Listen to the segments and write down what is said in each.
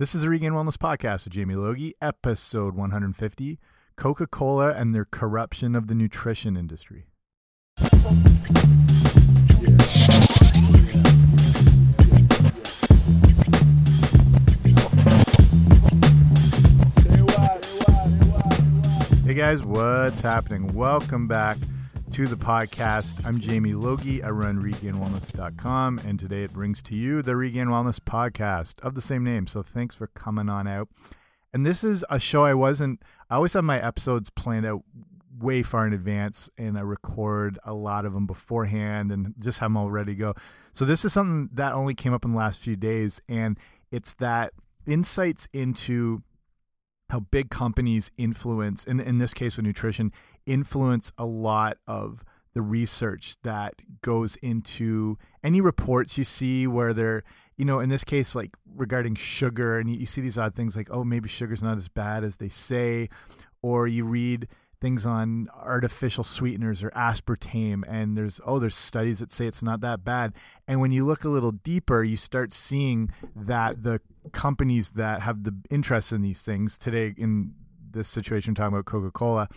This is the Regained Wellness Podcast with Jamie Logie, episode 150 Coca Cola and their corruption of the nutrition industry. Hey guys, what's happening? Welcome back to the podcast. I'm Jamie Logie. I run regainedwellness.com, and today it brings to you the Regained Wellness podcast of the same name. So thanks for coming on out. And this is a show I wasn't, I always have my episodes planned out way far in advance, and I record a lot of them beforehand and just have them all ready to go. So this is something that only came up in the last few days, and it's that insights into how big companies influence, in, in this case with nutrition, influence a lot of the research that goes into any reports you see where they're you know in this case like regarding sugar and you, you see these odd things like oh maybe sugar's not as bad as they say or you read things on artificial sweeteners or aspartame and there's oh there's studies that say it's not that bad and when you look a little deeper you start seeing that the companies that have the interest in these things today in this situation talking about coca-cola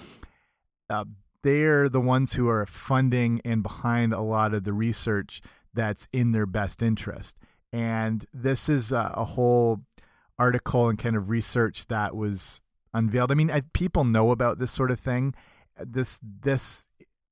uh, they're the ones who are funding and behind a lot of the research that's in their best interest. And this is a, a whole article and kind of research that was unveiled. I mean, I, people know about this sort of thing. This this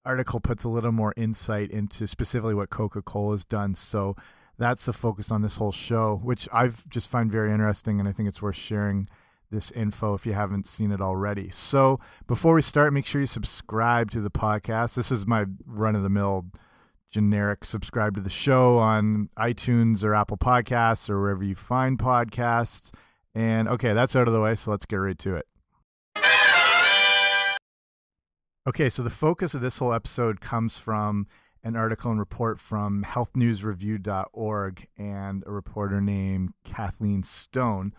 article puts a little more insight into specifically what Coca-Cola has done. So that's the focus on this whole show, which I've just find very interesting, and I think it's worth sharing this info if you haven't seen it already. So before we start, make sure you subscribe to the podcast. This is my run of the mill generic subscribe to the show on iTunes or Apple Podcasts or wherever you find podcasts. And okay, that's out of the way, so let's get right to it. Okay, so the focus of this whole episode comes from an article and report from healthnewsreview.org and a reporter named Kathlyn Stone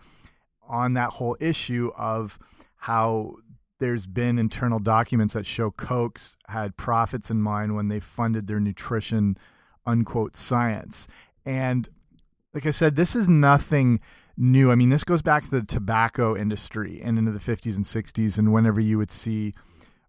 on that whole issue of how there's been internal documents that show Cokes had profits in mind when they funded their nutrition unquote science. And like I said, this is nothing new. I mean, this goes back to the tobacco industry and into the 50s and 60s, and whenever you would see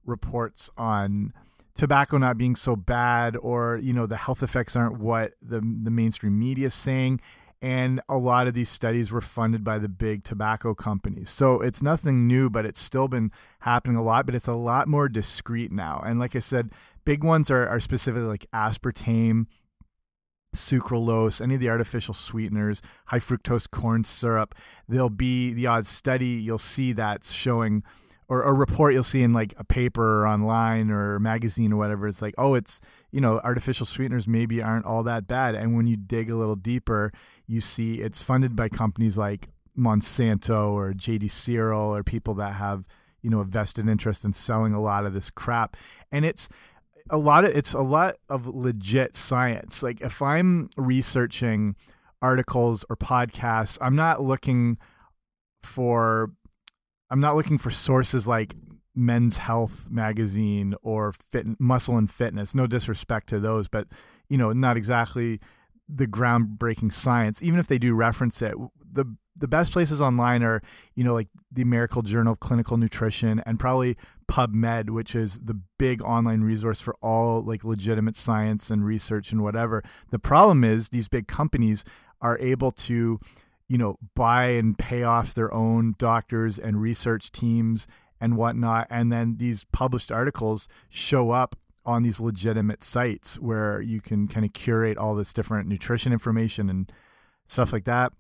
reports on tobacco not being so bad or you know the health effects aren't what the the mainstream media is saying and a lot of these studies were funded by the big tobacco companies. So it's nothing new, but it's still been happening a lot, but it's a lot more discreet now. And like I said, big ones are, are specifically like aspartame, sucralose, any of the artificial sweeteners, high fructose corn syrup. There'll be the odd study you'll see that's showing or a report you'll see in like a paper or online or magazine or whatever it's like oh it's you know artificial sweeteners maybe aren't all that bad. And when you dig a little deeper you see it's funded by companies like Monsanto or JD Searle or people that have you know a vested interest in selling a lot of this crap. And it's a lot of it's a lot of legit science. Like if i'm researching articles or podcasts i'm not looking for I'm not looking for sources like Men's Health magazine or Fit Muscle and Fitness. No disrespect to those, but you know, not exactly the groundbreaking science. Even if they do reference it, the the best places online are you know like the American Journal of Clinical Nutrition and probably PubMed, which is the big online resource for all like legitimate science and research and whatever. The problem is these big companies are able to you know, buy and pay off their own doctors and research teams and whatnot. And then these published articles show up on these legitimate sites where you can kind of curate all this different nutrition information and stuff like that.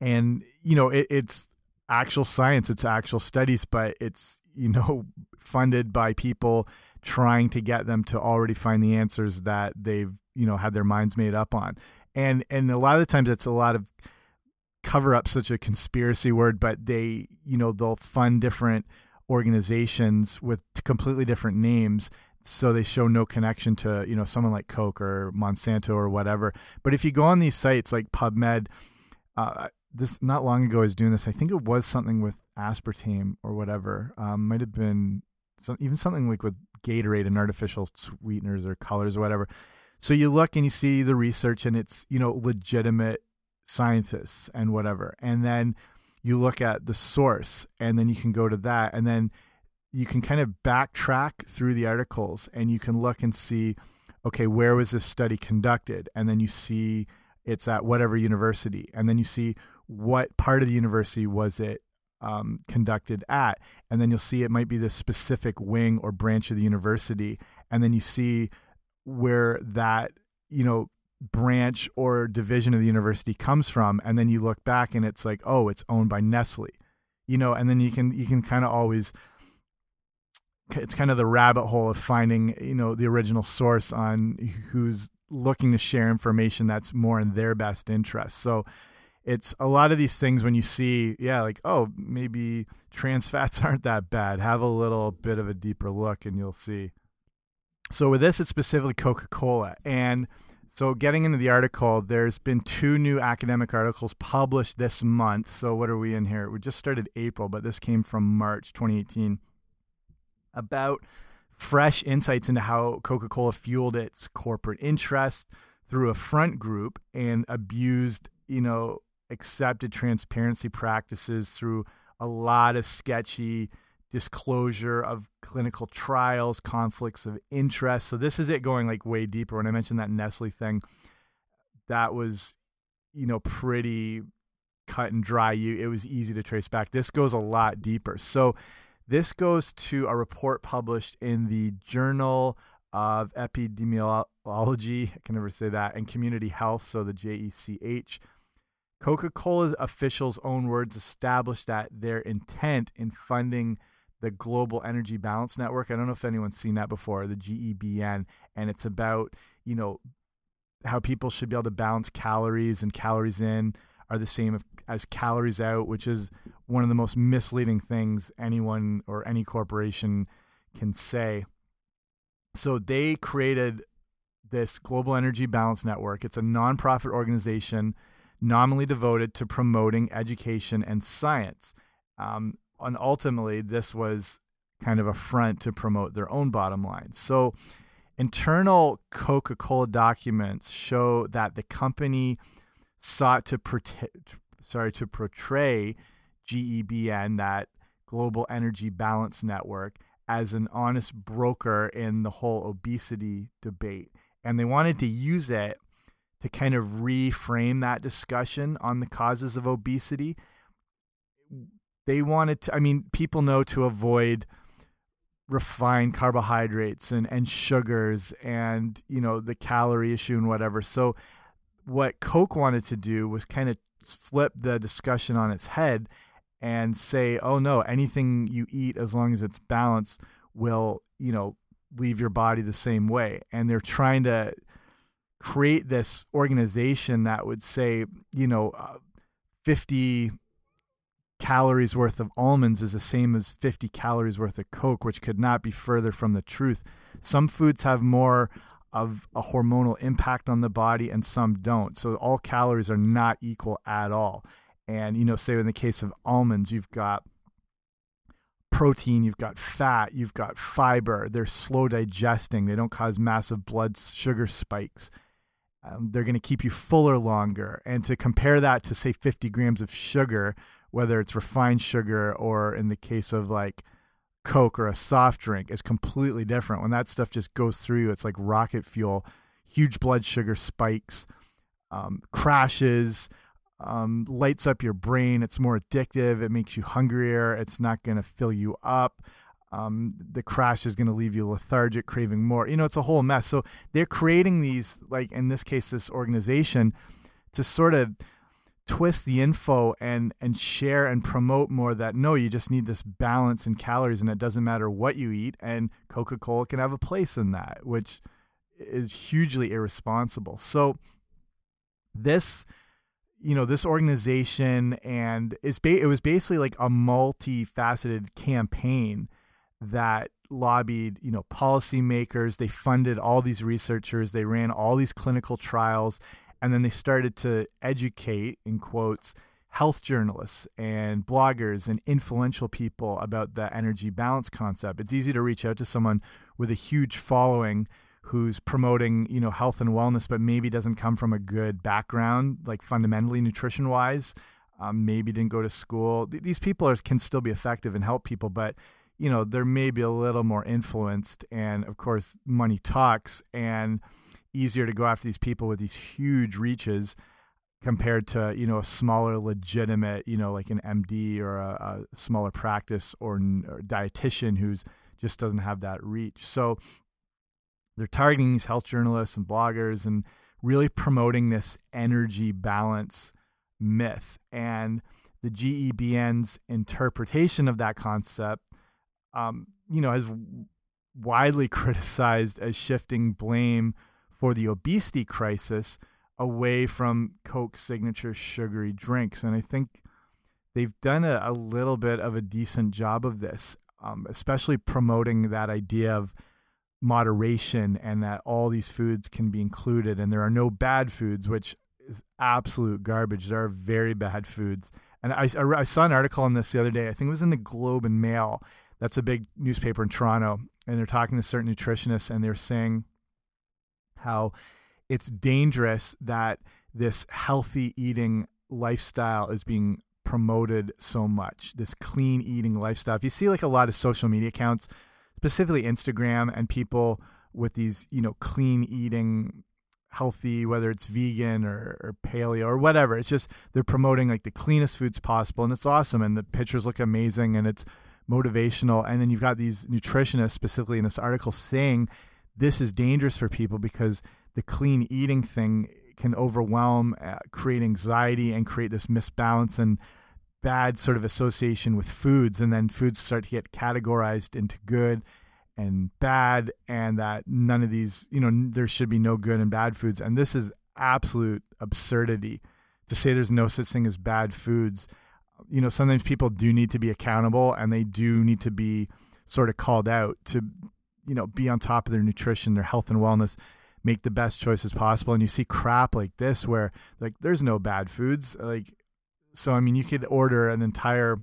And, you know, it, it's actual science, it's actual studies, but it's, you know, funded by people trying to get them to already find the answers that they've, you know, had their minds made up on. And and a lot of the times it's a lot of cover up such a conspiracy word, but they, you know, they'll fund different organizations with completely different names so they show no connection to you know someone like coke or monsanto or whatever. But if you go on these sites like pubmed uh, this not long ago i was doing this i think it was something with aspartame or whatever um, might have been some, even something like with gatorade and artificial sweeteners or colors or whatever. So you look and you see the research and it's you know legitimate scientists and whatever. And then you look at the source and then you can go to that and then you can kind of backtrack through the articles and you can look and see okay, where was this study conducted? And then you see it's at whatever university. And then you see what part of the university was it um, conducted at. And then you'll see it might be this specific wing or branch of the university. And then you see where that, you know, branch or division of the university comes from. And then you look back and it's like, oh, it's owned by Nestle. You know, and then you can you can kind of always it's kind of the rabbit hole of finding you know the original source on who's looking to share information that's more in their best interest so it's a lot of these things when you see yeah like oh maybe trans fats aren't that bad have a little bit of a deeper look and you'll see so with this it's specifically coca-cola and so getting into the article there's been two new academic articles published this month. So what are we in here? We just started april but this came from march 2018 about fresh insights into how Coca Cola fueled its corporate interest through a front group and abused, you know, accepted transparency practices through a lot of sketchy disclosure of clinical trials, conflicts of interest. So this is it going like way deeper. When I mentioned that Nestle thing, that was, you know, pretty cut and dry. You it was easy to trace back. This goes a lot deeper. So this goes to a report published in the Journal of Epidemiology. I can never say that, and Community Health, so the JECH. Coca Cola's officials' own words established that their intent in funding the Global Energy Balance Network. I don't know if anyone's seen that before, the GEBN, and it's about, you know, how people should be able to balance calories and calories in are the same as calories out, which is one of the most misleading things anyone or any corporation can say. So they created this Global Energy Balance Network. It's a nonprofit organization nominally devoted to promoting education and science. Um, and ultimately, this was kind of a front to promote their own bottom line. So, internal Coca Cola documents show that the company sought to protect, sorry, to portray GEBN, that Global Energy Balance Network, as an honest broker in the whole obesity debate. And they wanted to use it to kind of reframe that discussion on the causes of obesity. They wanted to, I mean, people know to avoid refined carbohydrates and, and sugars and, you know, the calorie issue and whatever. So what Coke wanted to do was kind of flip the discussion on its head and say, oh no, anything you eat, as long as it's balanced, will, you know, leave your body the same way. And they're trying to create this organization that would say, you know, uh, 50 calories worth of almonds is the same as 50 calories worth of Coke, which could not be further from the truth. Some foods have more of a hormonal impact on the body and some don't. So all calories are not equal at all. And, you know, say in the case of almonds, you've got protein, you've got fat, you've got fiber. They're slow digesting, they don't cause massive blood sugar spikes. Um, they're going to keep you fuller longer. And to compare that to, say, 50 grams of sugar, whether it's refined sugar or in the case of like Coke or a soft drink is completely different. When that stuff just goes through you, it's like rocket fuel, huge blood sugar spikes, um, crashes, um, lights up your brain. It's more addictive. It makes you hungrier. It's not going to fill you up. Um, the crash is going to leave you lethargic, craving more. You know, it's a whole mess. So they're creating these, like in this case, this organization to sort of twist the info and and share and promote more that no you just need this balance in calories and it doesn't matter what you eat and coca-cola can have a place in that which is hugely irresponsible. So this you know this organization and it's it was basically like a multifaceted campaign that lobbied you know policymakers. They funded all these researchers. They ran all these clinical trials and then they started to educate in quotes health journalists and bloggers and influential people about the energy balance concept it's easy to reach out to someone with a huge following who's promoting you know health and wellness, but maybe doesn't come from a good background, like fundamentally nutrition wise. Um, maybe didn't go to school. Th these people are, can still be effective and help people, but you know they're maybe a little more influenced, and of course money talks, and easier to go after these people with these huge reaches compared to you know a smaller legitimate you know like an md or a, a smaller practice or, or dietitian who's just doesn't have that reach. So they're targeting these health journalists and bloggers and really promoting this energy balance myth. And the GEBN's interpretation of that concept um, you know has widely criticized as shifting blame for the obesity crisis away from Coke signature sugary drinks. And I think they've done a, a little bit of a decent job of this, um, especially promoting that idea of moderation and that all these foods can be included and there are no bad foods, which is absolute garbage. There are very bad foods. And I, I, I saw an article on this the other day. I think it was in the Globe and Mail. That's a big newspaper in Toronto. And they're talking to certain nutritionists and they're saying how it's dangerous that this healthy eating lifestyle is being promoted so much. This clean eating lifestyle. If you see like a lot of social media accounts, specifically Instagram, and people with these, you know, clean eating, healthy, whether it's vegan or, or paleo or whatever, it's just they're promoting like the cleanest foods possible, and it's awesome, and the pictures look amazing, and it's motivational. And then you've got these nutritionists, specifically in this article, saying this is dangerous for people because the clean eating thing can overwhelm, uh, create anxiety, and create this misbalance and bad sort of association with foods. And then foods start to get categorized into good and bad, and that none of these, you know, there should be no good and bad foods. And this is absolute absurdity to say there's no such thing as bad foods. You know, sometimes people do need to be accountable and they do need to be sort of called out to, you know, be on top of their nutrition, their health and wellness make the best choices possible. And you see crap like this where like there's no bad foods like so i mean you could order an entire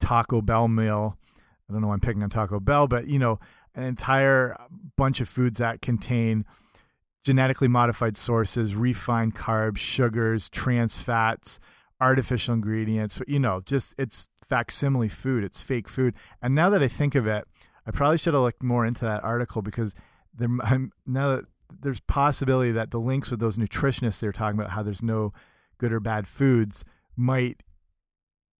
taco bell meal. I don't know why i'm picking on taco bell but you know an entire bunch of foods that contain genetically modified sources refined carbs sugars trans fats artificial ingredients you know just it's facsimile food it's fake food. And now that i think of it i probably should have looked more into that article because there I'm, now that there's possibility that the links with those nutritionists they're talking about how there's no good or bad foods might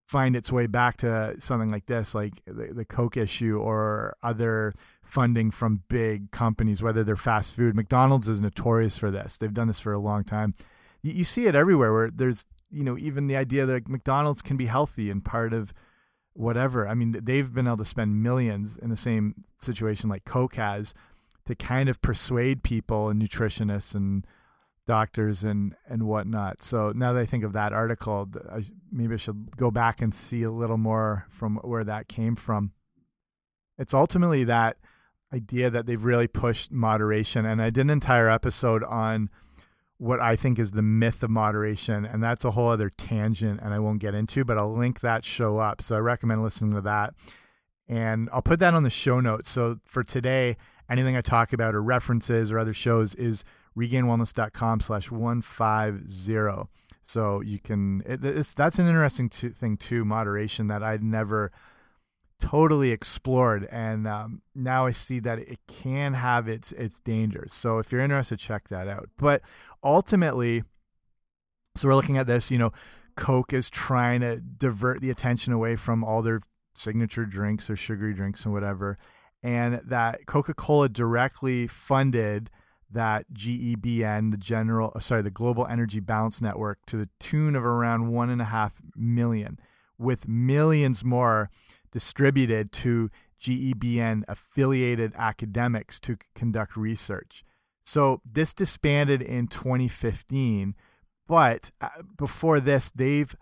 find its way back to something like this like the, the coke issue or other funding from big companies whether they're fast food. Mcdonald's is notorious for this. They've done this for a long time. You, you see it everywhere where there's you know even the idea that mcdonald's can be healthy and part of whatever i mean they've been able to spend millions in the same situation like coke has to kind of persuade people and nutritionists and doctors and and whatnot. So now that I think of that article, I, maybe I should go back and see a little more from where that came from. It's ultimately that idea that they've really pushed moderation, and I did an entire episode on what I think is the myth of moderation, and that's a whole other tangent, and I won't get into, but I'll link that show up. So I recommend listening to that, and I'll put that on the show notes. So for today, anything I talk about or references or other shows is regainedwellness.com slash 150. So you can, it, that's an interesting thing too, moderation that I'd never totally explored. And um, now I see that it can have its, its dangers. So if you're interested, check that out. But ultimately, so we're looking at this, you know, Coke is trying to divert the attention away from all their signature drinks or sugary drinks and whatever and that Coca Cola directly funded that GEBN, the general, uh, sorry, the Global Energy Balance Network, to the tune of around one and a half million, with millions more distributed to GEBN affiliated academics to conduct research. So this disbanded in 2015, but uh, before this, they've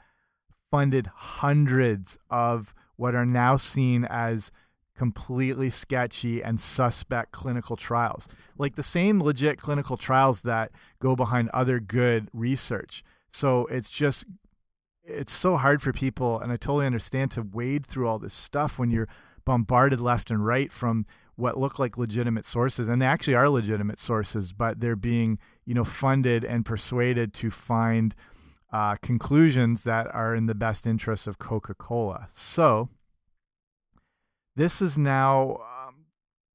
funded hundreds of what are now seen as completely sketchy and suspect clinical trials, like the same legit clinical trials that go behind other good research. So it's just, it's so hard for people, and I totally understand to wade through all this stuff when you're bombarded left and right from what look like legitimate sources, and they actually are legitimate sources, but they're being you know funded and persuaded to find uh, conclusions that are in the best interest of Coca Cola. So this is now um,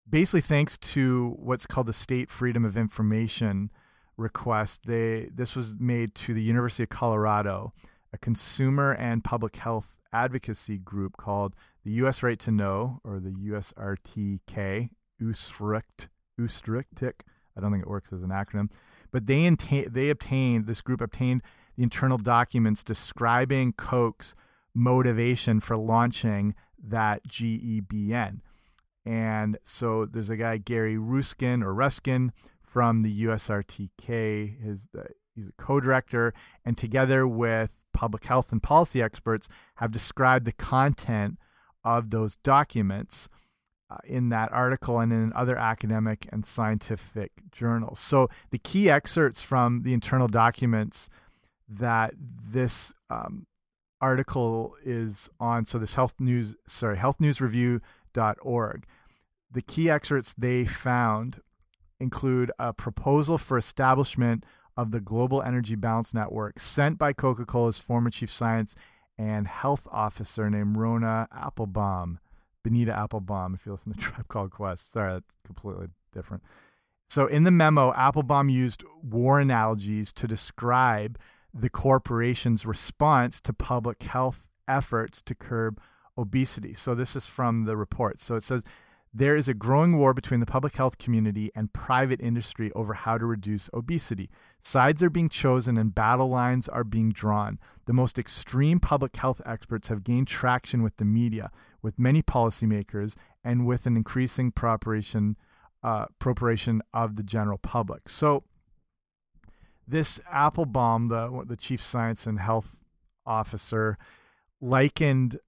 basically thanks to what's called the State Freedom of Information request. They this was made to the University of Colorado, a consumer and public health advocacy group called the U.S. Right to Know or the USRTK, USRICT, USRICTIC. I don't think it works as an acronym, but they they obtained this group obtained the internal documents describing Coke's motivation for launching that GEBN. And so there's a guy, Gary Ruskin or Ruskin from the USRTK. His, he's a co director, and together with public health and policy experts, have described the content of those documents. Uh, in that article and in other academic and scientific journals. So, the key excerpts from the internal documents that this um, article is on. So this health news, sorry, healthnewsreview.org. The key excerpts they found include a proposal for establishment of the Global Energy Balance Network sent by Coca Cola's former chief science and health officer named Rhona Applebaum, Bonita Applebaum, if you listen to Tribe Called Quest. Sorry, that's completely different. So, in the memo, Applebaum used war analogies to describe the corporation's response to public health efforts to curb obesity. So, this is from the report. So, it says there is a growing war between the public health community and private industry over how to reduce obesity. Sides are being chosen and battle lines are being drawn. The most extreme public health experts have gained traction with the media, with many policymakers, and with an increasing appropriation, uh, appropriation of the general public. So, this Applebaum, the the chief science and health officer, likened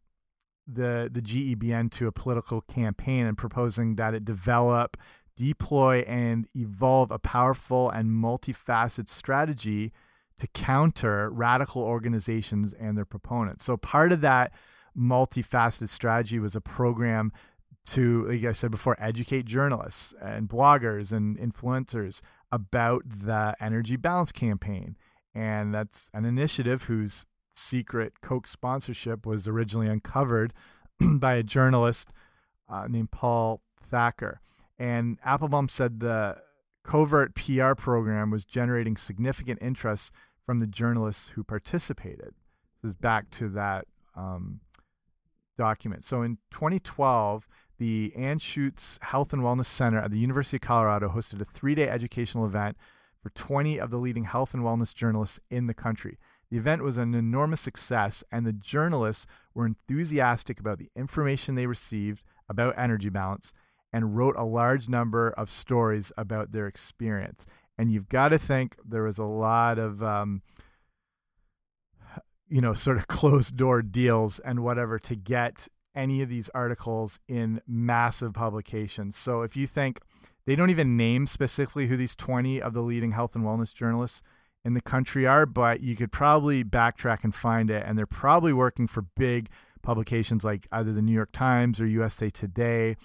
the the GEBN to a political campaign and proposing that it develop, deploy, and evolve a powerful and multifaceted strategy to counter radical organizations and their proponents. So part of that multifaceted strategy was a program to, like I said before, educate journalists and bloggers and influencers about the energy balance campaign. And that's an initiative whose secret Coke sponsorship was originally uncovered by a journalist uh, named Paul Thacker. And Applebaum said the covert PR program was generating significant interest from the journalists who participated. This is back to that um, document. So in 2012, the Anschutz Health and Wellness Center at the University of Colorado hosted a three day educational event for 20 of the leading health and wellness journalists in the country. The event was an enormous success, and the journalists were enthusiastic about the information they received about energy balance and wrote a large number of stories about their experience. And you've got to think there was a lot of, um, you know, sort of closed door deals and whatever to get any of these articles in massive publications. So if you think they don't even name specifically who these 20 of the leading health and wellness journalists in the country are, but you could probably backtrack and find it. And they're probably working for big publications like either the New York Times or USA Today,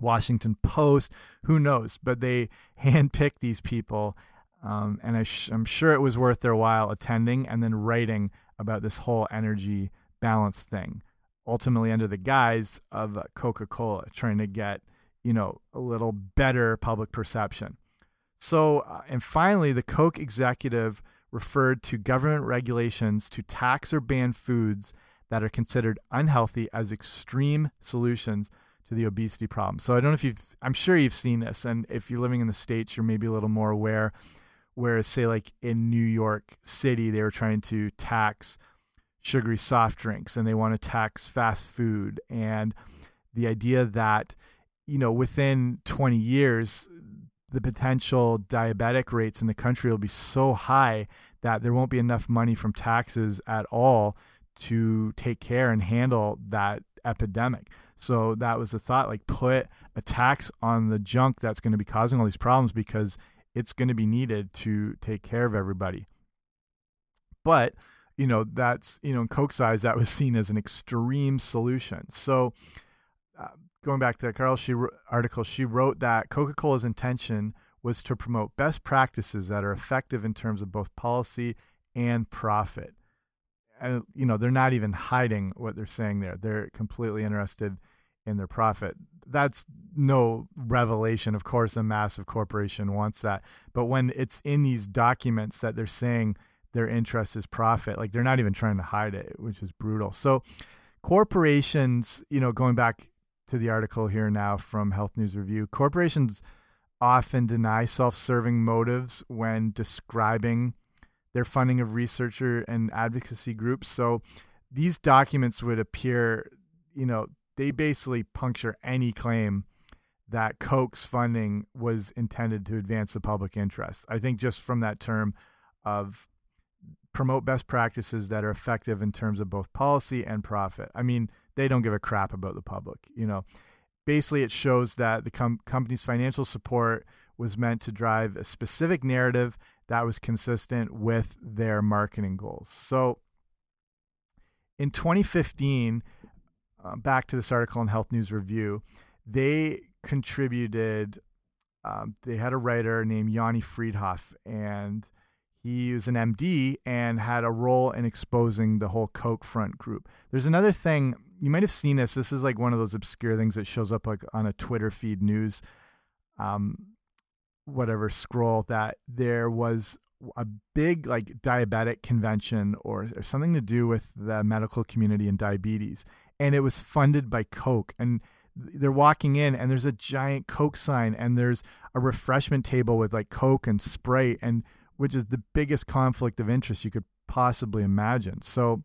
Washington Post, who knows? But they handpick these people. Um, and I am sure it was worth their while attending and then writing about this whole energy balance thing ultimately under the guise of Coca Cola, trying to get, you know, a little better public perception. So, uh, and finally, the Coke executive referred to government regulations to tax or ban foods that are considered unhealthy as extreme solutions to the obesity problem. So I don't know if you've, I'm sure you've seen this, and if you're living in the States, you're maybe a little more aware. Whereas, say, like in New York City, they were trying to tax sugary soft drinks and they want to tax fast food and the idea that you know within 20 years the potential diabetic rates in the country will be so high that there won't be enough money from taxes at all to take care and handle that epidemic. So that was the thought like put a tax on the junk that's going to be causing all these problems because it's going to be needed to take care of everybody. But you know that's you know in Coke's eyes that was seen as an extreme solution. So uh, going back to the Carl she article, she wrote that Coca Cola's intention was to promote best practices that are effective in terms of both policy and profit. And, you know, they're not even hiding what they're saying there. They're completely interested in their profit. That's no revelation. Of course, a massive corporation wants that. But when it's in these documents that they're saying their interest is profit, like they're not even trying to hide it, which is brutal. So, corporations, you know, going back to the article here now from Health News Review, corporations often deny self serving motives when describing their funding of researcher and advocacy groups. So, these documents would appear, you know, they basically puncture any claim that Coke's funding was intended to advance the public interest. I think just from that term of promote best practices that are effective in terms of both policy and profit. I mean, they don't give a crap about the public, you know. Basically, it shows that the com company's financial support was meant to drive a specific narrative that was consistent with their marketing goals. So in 2015, uh, back to this article in Health News Review, they contributed, um, they had a writer named Yoni Freedhoff, and he was an MD and had a role in exposing the whole Coke front group. There's another thing you might have seen this. This is like one of those obscure things that shows up like on a Twitter feed news, um, whatever scroll that there was a big like diabetic convention or, or something to do with the medical community and diabetes, and it was funded by Coke and they're walking in and there's a giant coke sign and there's a refreshment table with like coke and sprite and which is the biggest conflict of interest you could possibly imagine. So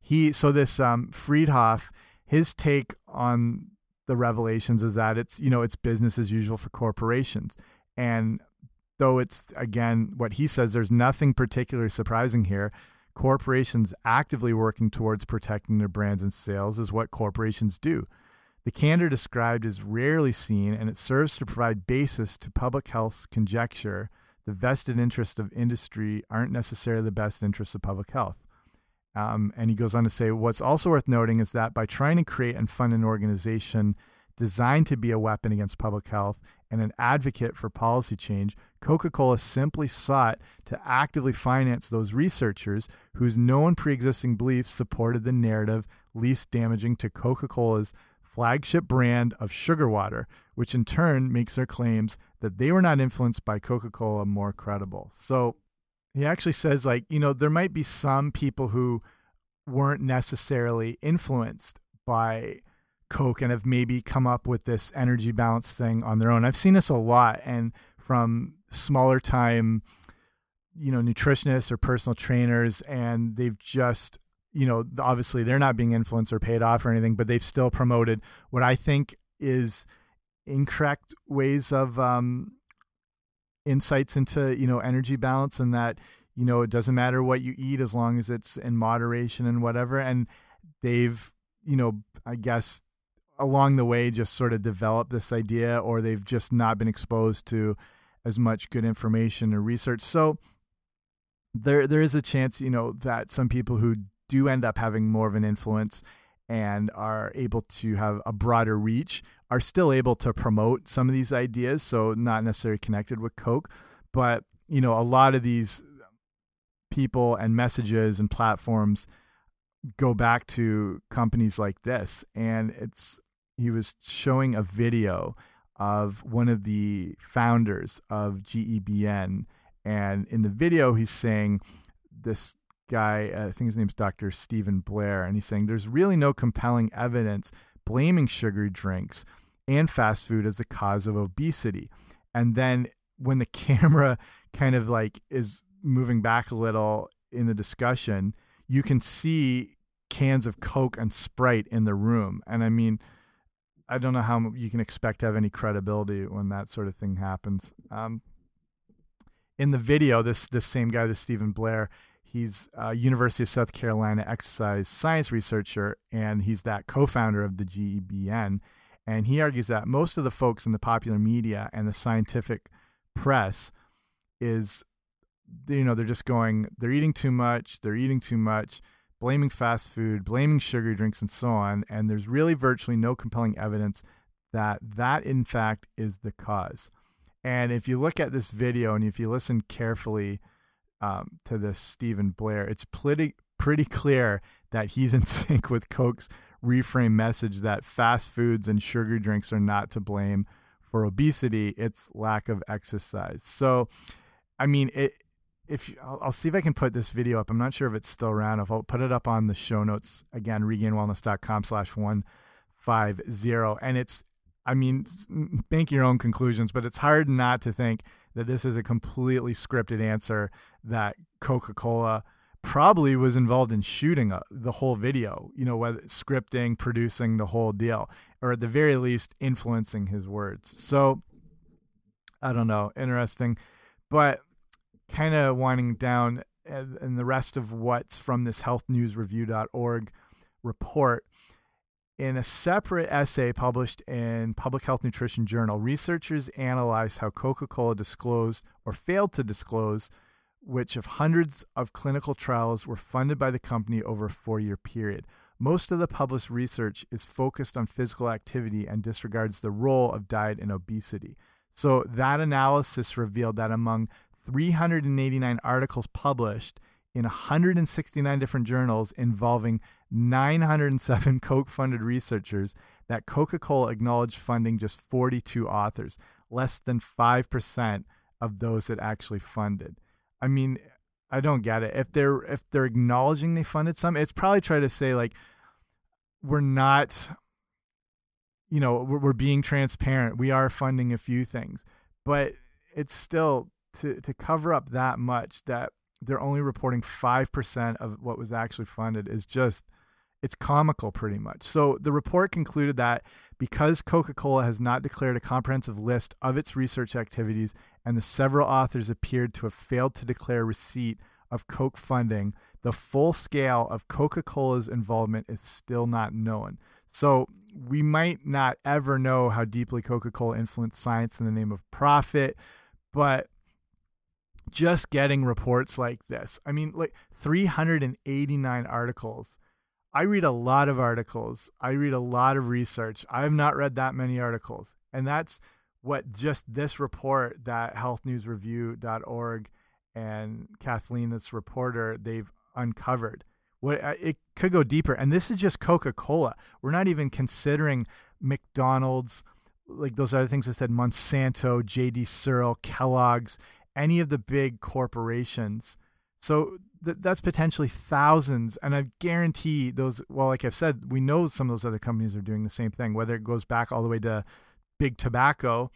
he so this um, Freedhoff, his take on the revelations is that it's you know it's business as usual for corporations, and though it's again what he says, there's nothing particularly surprising here. Corporations actively working towards protecting their brands and sales is what corporations do. The candor described is rarely seen, and it serves to provide basis to public health's conjecture the vested interests of industry aren't necessarily the best interests of public health. Um, and he goes on to say, what's also worth noting is that by trying to create and fund an organization designed to be a weapon against public health and an advocate for policy change, Coca Cola simply sought to actively finance those researchers whose known pre existing beliefs supported the narrative least damaging to Coca Cola's flagship brand of sugar water, which in turn makes their claims that they were not influenced by Coca Cola more credible. So he actually says, like, you know, there might be some people who weren't necessarily influenced by Coke and have maybe come up with this energy balance thing on their own. I've seen this a lot, and from smaller time, you know, nutritionists or personal trainers, and they've just you know, obviously they're not being influenced or paid off or anything, but they've still promoted what I think is incorrect ways of um, insights into you know energy balance and that you know it doesn't matter what you eat as long as it's in moderation and whatever. And they've you know I guess along the way just sort of developed this idea, or they've just not been exposed to as much good information or research. So there there is a chance you know that some people who do end up having more of an influence and are able to have a broader reach are still able to promote some of these ideas so not necessarily connected with coke. But you know a lot of these people and messages and platforms go back to companies like this and it's he was showing a video of one of the founders of GEBN and in the video he's saying this guy, uh, I think his name's Dr. Stephen Blair, and he's saying there's really no compelling evidence blaming sugary drinks and fast food as the cause of obesity. And then when the camera kind of like is moving back a little in the discussion, you can see cans of Coke and Sprite in the room. And I mean, I don't know how you can expect to have any credibility when that sort of thing happens. Um, in the video, this this same guy, this Stephen Blair, He's a University of South Carolina exercise science researcher, and he's that co-founder of the GEBN. And he argues that most of the folks in the popular media and the scientific press is, you know, they're just going, they're eating too much, they're eating too much, blaming fast food, blaming sugary drinks, and so on. And there's really virtually no compelling evidence that that, in fact, is the cause. And if you look at this video and if you listen carefully um, to this Stephen Blair, it's pretty pretty clear that he's in sync with Coke's reframe message that fast foods and sugar drinks are not to blame for obesity; it's lack of exercise. So, I mean, it. If I'll, I'll, see if I can put this video up. I'm not sure if it's still around. If I'll put it up on the show notes again, regainedwellness.com/slash one five zero, and it's I mean, make your own conclusions, but it's hard not to think that this is a completely scripted answer that Coca Cola probably was involved in shooting a, uh, the whole video, you know, whether scripting, producing the whole deal, or at the very least, influencing his words. So, I don't know, interesting. But kind of winding down, and the rest of what's from this healthnewsreview.org report in a separate essay published in Public Health Nutrition Journal, researchers analyzed how Coca Cola disclosed or failed to disclose which of hundreds of clinical trials were funded by the company over a four year period. Most of the published research is focused on physical activity and disregards the role of diet in obesity. So, that analysis revealed that among 389 articles published in 169 different journals involving 907 Coke funded researchers that Coca Cola acknowledged funding just 42 authors, less than 5% of those that actually funded. I mean, I don't get it. If they're if they're acknowledging they funded some, it's probably trying to say like we're not you know, we're, we're being transparent. We are funding a few things. But it's still to to cover up that much that they're only reporting 5% of what was actually funded is just it's comical pretty much. So the report concluded that because Coca-Cola has not declared a comprehensive list of its research activities and the several authors appeared to have failed to declare receipt of Coke funding, the full scale of Coca-Cola's involvement is still not known. So we might not ever know how deeply Coca-Cola influenced science in the name of profit, but just getting reports like this. I mean, like 389 articles. I read a lot of articles. I read a lot of research. I have not read that many articles. And that's what just this report that healthnewsreview.org and Kathlyn, this reporter, they've uncovered. What uh, it could go deeper. And this is just Coca-Cola. We're not even considering McDonald's, like those other things I said, Monsanto, JD Searle, Kellogg's, any of the big corporations. So th that's potentially thousands. And I guarantee those, well, like I've said, we know some of those other companies are doing the same thing, whether it goes back all the way to big tobacco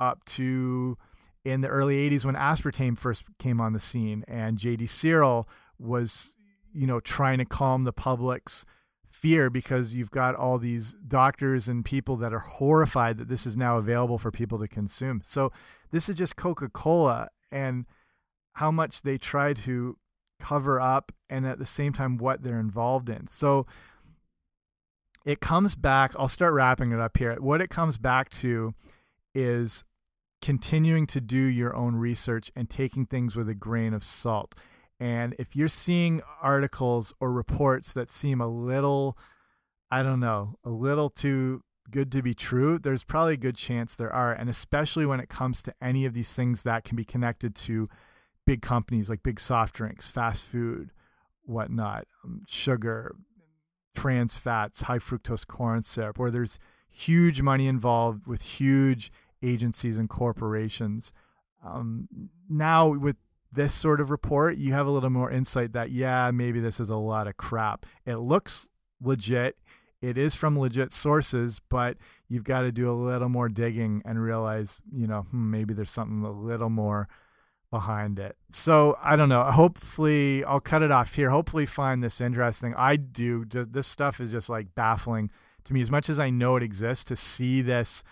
up to in the early 80s when aspartame first came on the scene and JD Searle was, you know, trying to calm the public's fear because you've got all these doctors and people that are horrified that this is now available for people to consume. So this is just Coca-Cola and how much they try to cover up and at the same time what they're involved in. So it comes back, I'll start wrapping it up here. What it comes back to is continuing to do your own research and taking things with a grain of salt. And if you're seeing articles or reports that seem a little, I don't know, a little too good to be true, there's probably a good chance there are. And especially when it comes to any of these things that can be connected to big companies like big soft drinks, fast food, whatnot, um, sugar, trans fats, high fructose corn syrup, where there's huge money involved with huge agencies and corporations. Um, now, with this sort of report, you have a little more insight that, yeah, maybe this is a lot of crap. It looks legit it is from legit sources, but you've got to do a little more digging and realize, you know, hmm, maybe there's something a little more behind it. So I don't know. Hopefully, I'll cut it off here. Hopefully, find this interesting. I do. This stuff is just like baffling to me. As much as I know it exists, to see this,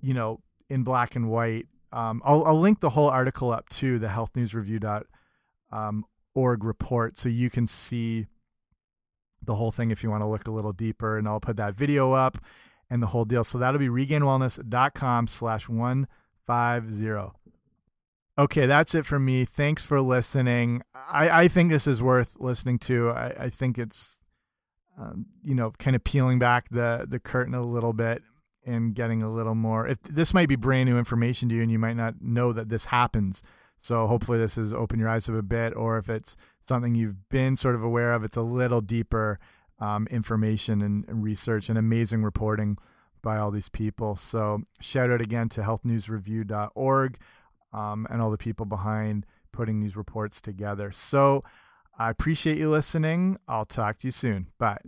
you know, in black and white. Um, I'll, I'll link the whole article up to the healthnewsreview.org um, report so you can see the whole thing if you want to look a little deeper. And I'll put that video up and the whole deal. So that'll be regainedwellness.com slash 150. Okay, that's it for me. Thanks for listening. I, I think this is worth listening to. I, I think it's, um, you know, kind of peeling back the the curtain a little bit and getting a little more. If this might be brand new information to you, and you might not know that this happens. So hopefully this has opened your eyes up a bit, or if it's something you've been sort of aware of, it's a little deeper um, information and, research and amazing reporting by all these people. So shout out again to healthnewsreview.org um, and all the people behind putting these reports together. So I appreciate you listening. I'll talk to you soon. Bye.